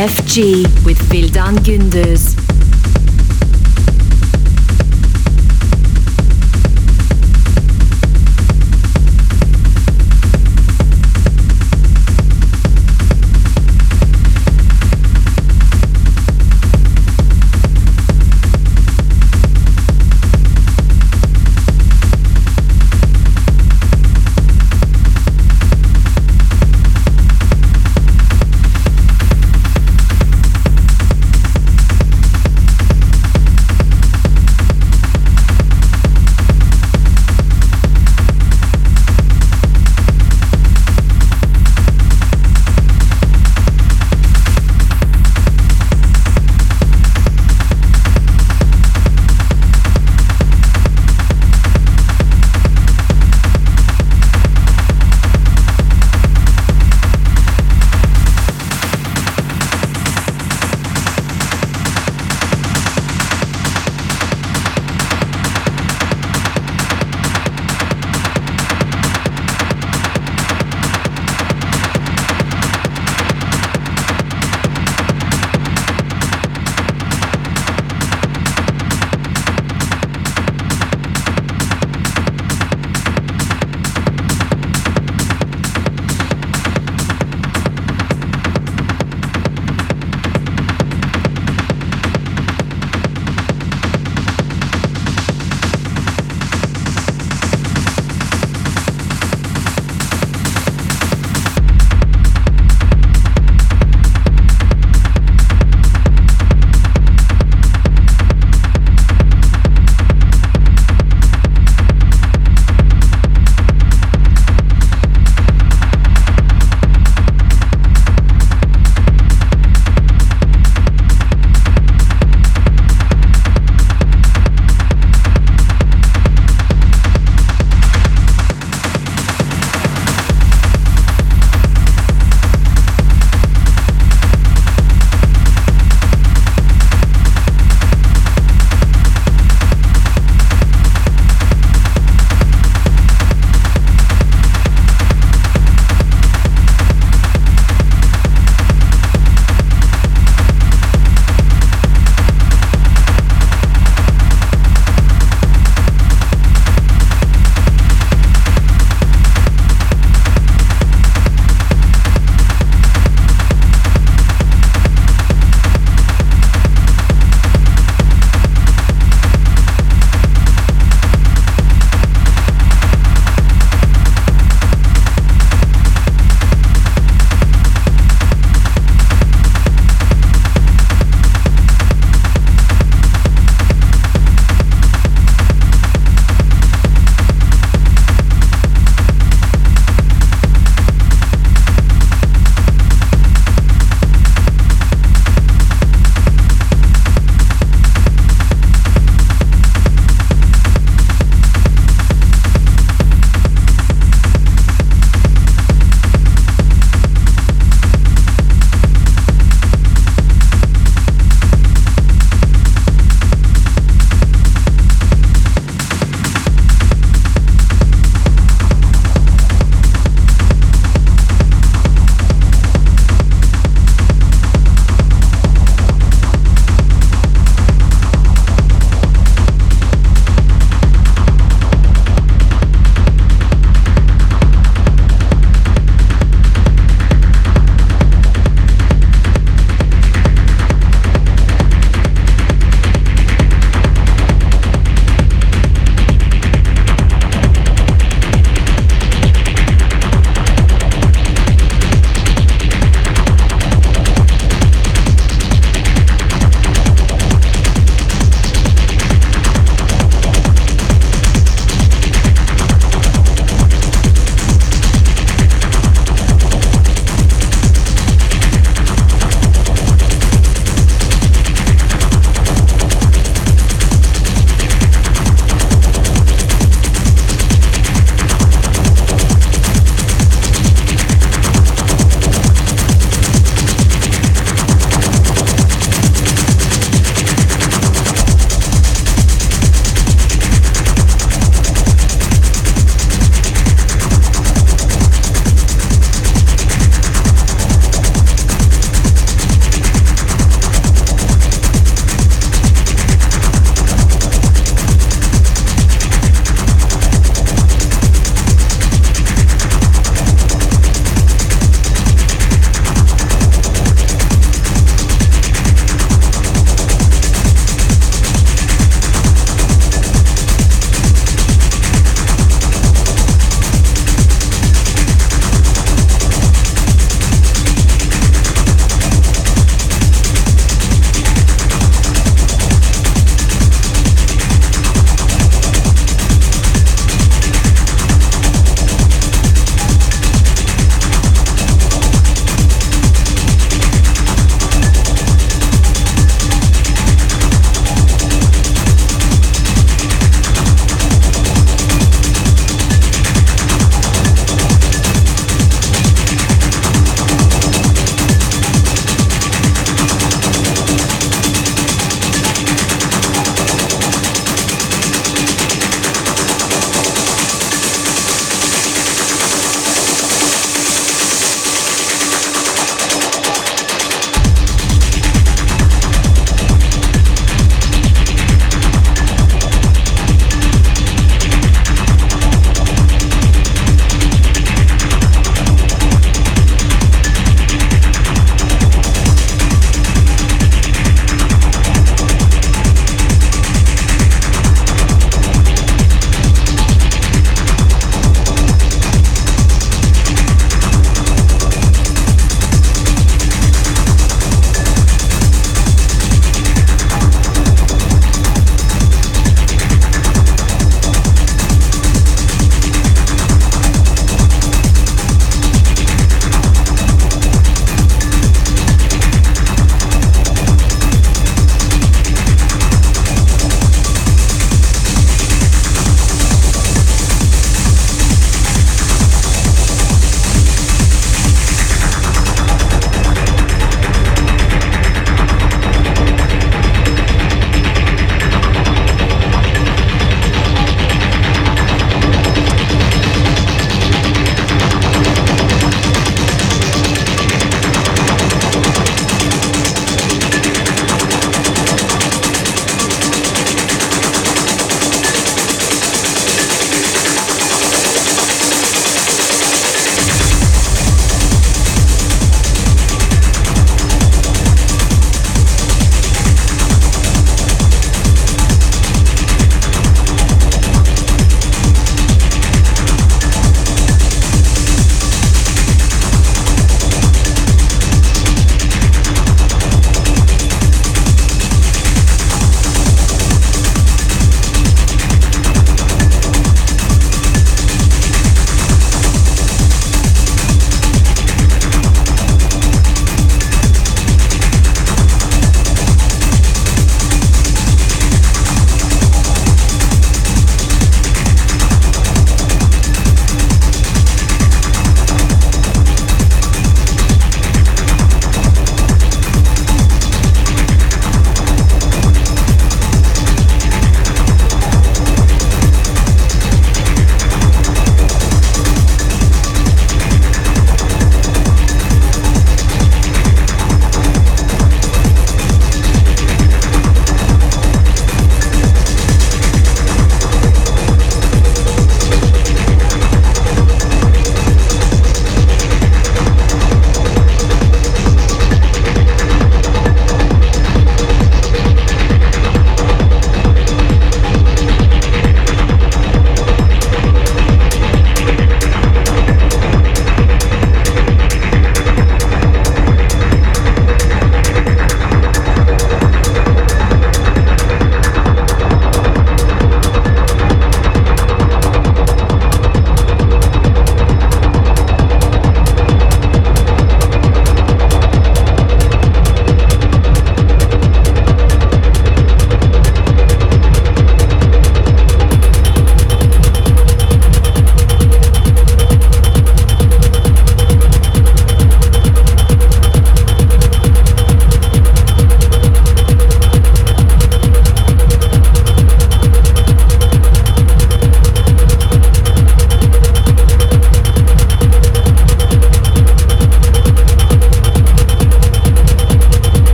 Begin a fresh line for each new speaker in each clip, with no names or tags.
FG with Vildan Gündüz.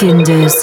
Gündüz.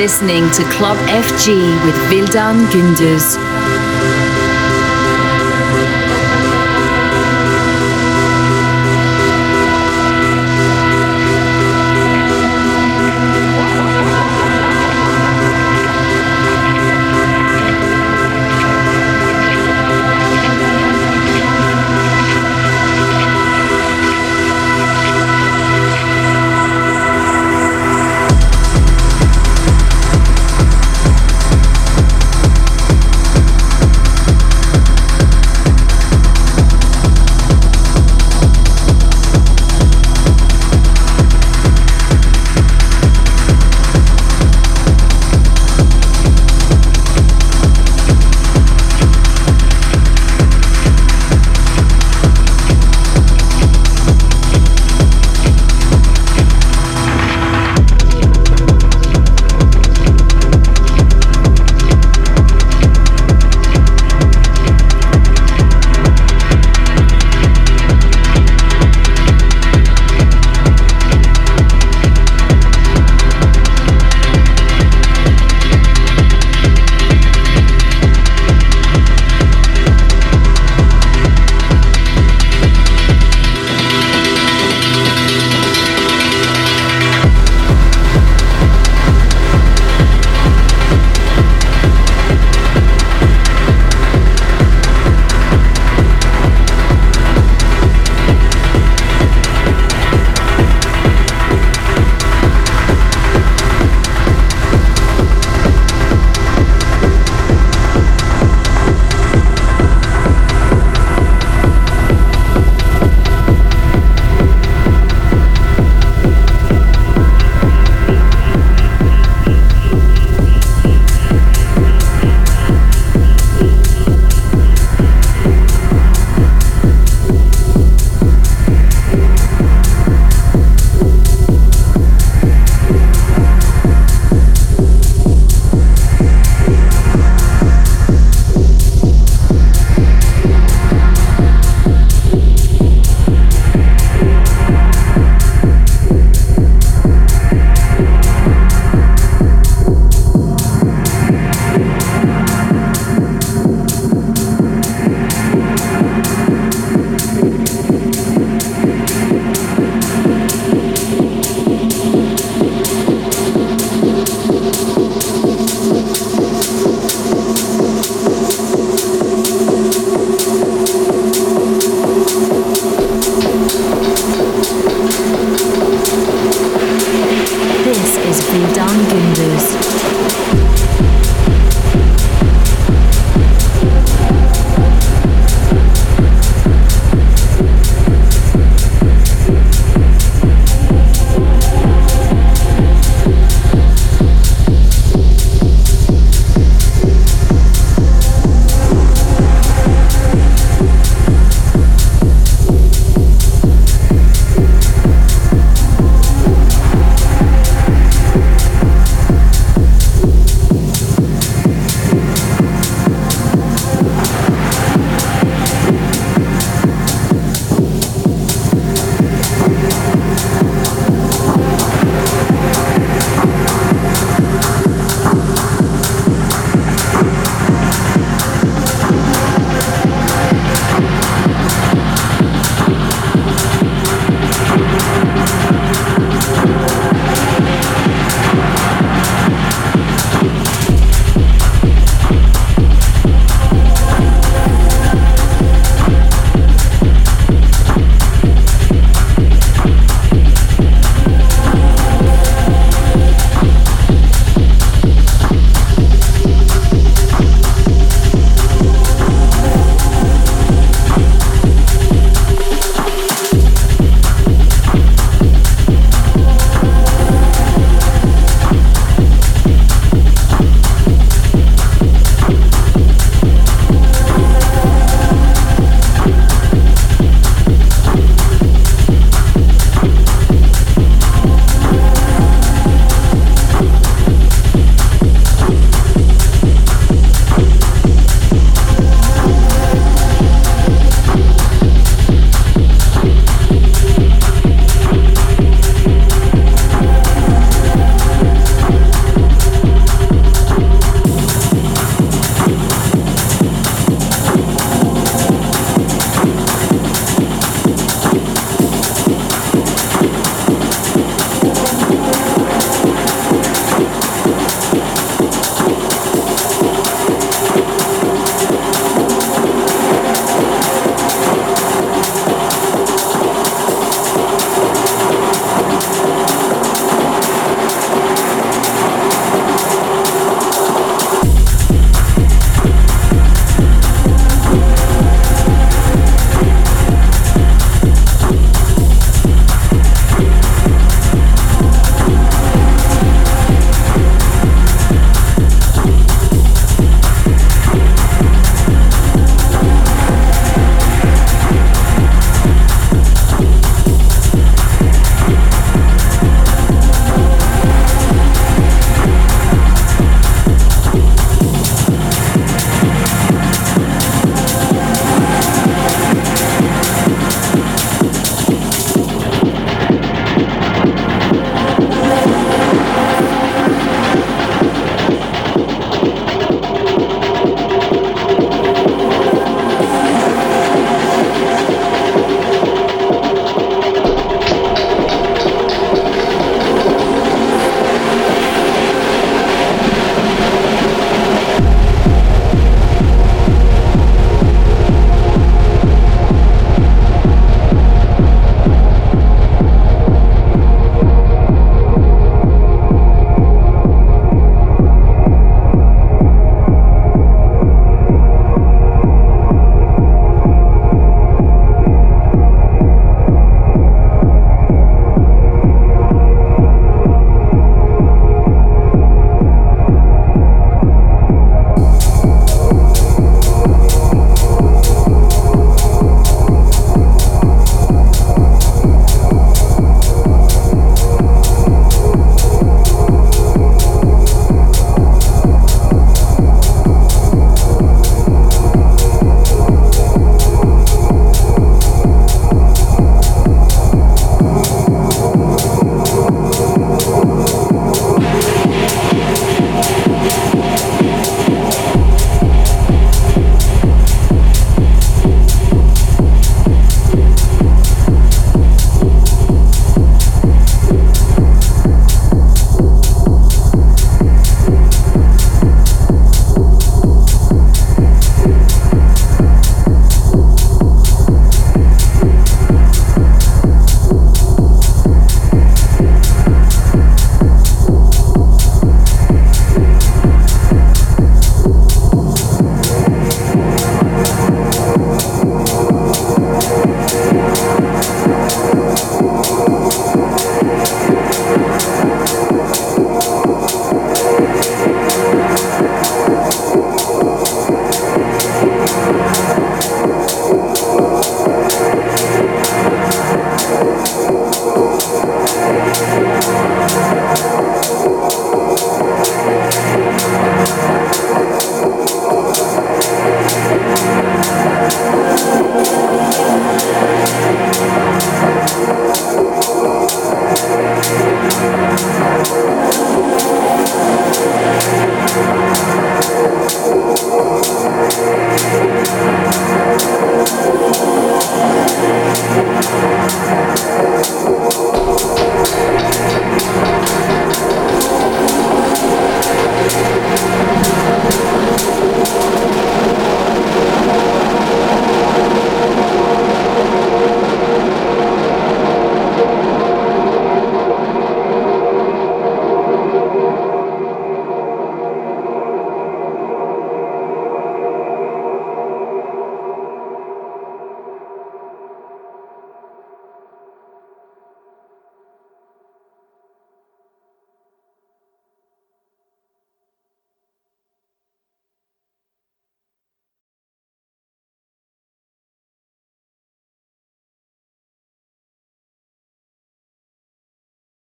Listening to Club FG with Vildan Gündüz.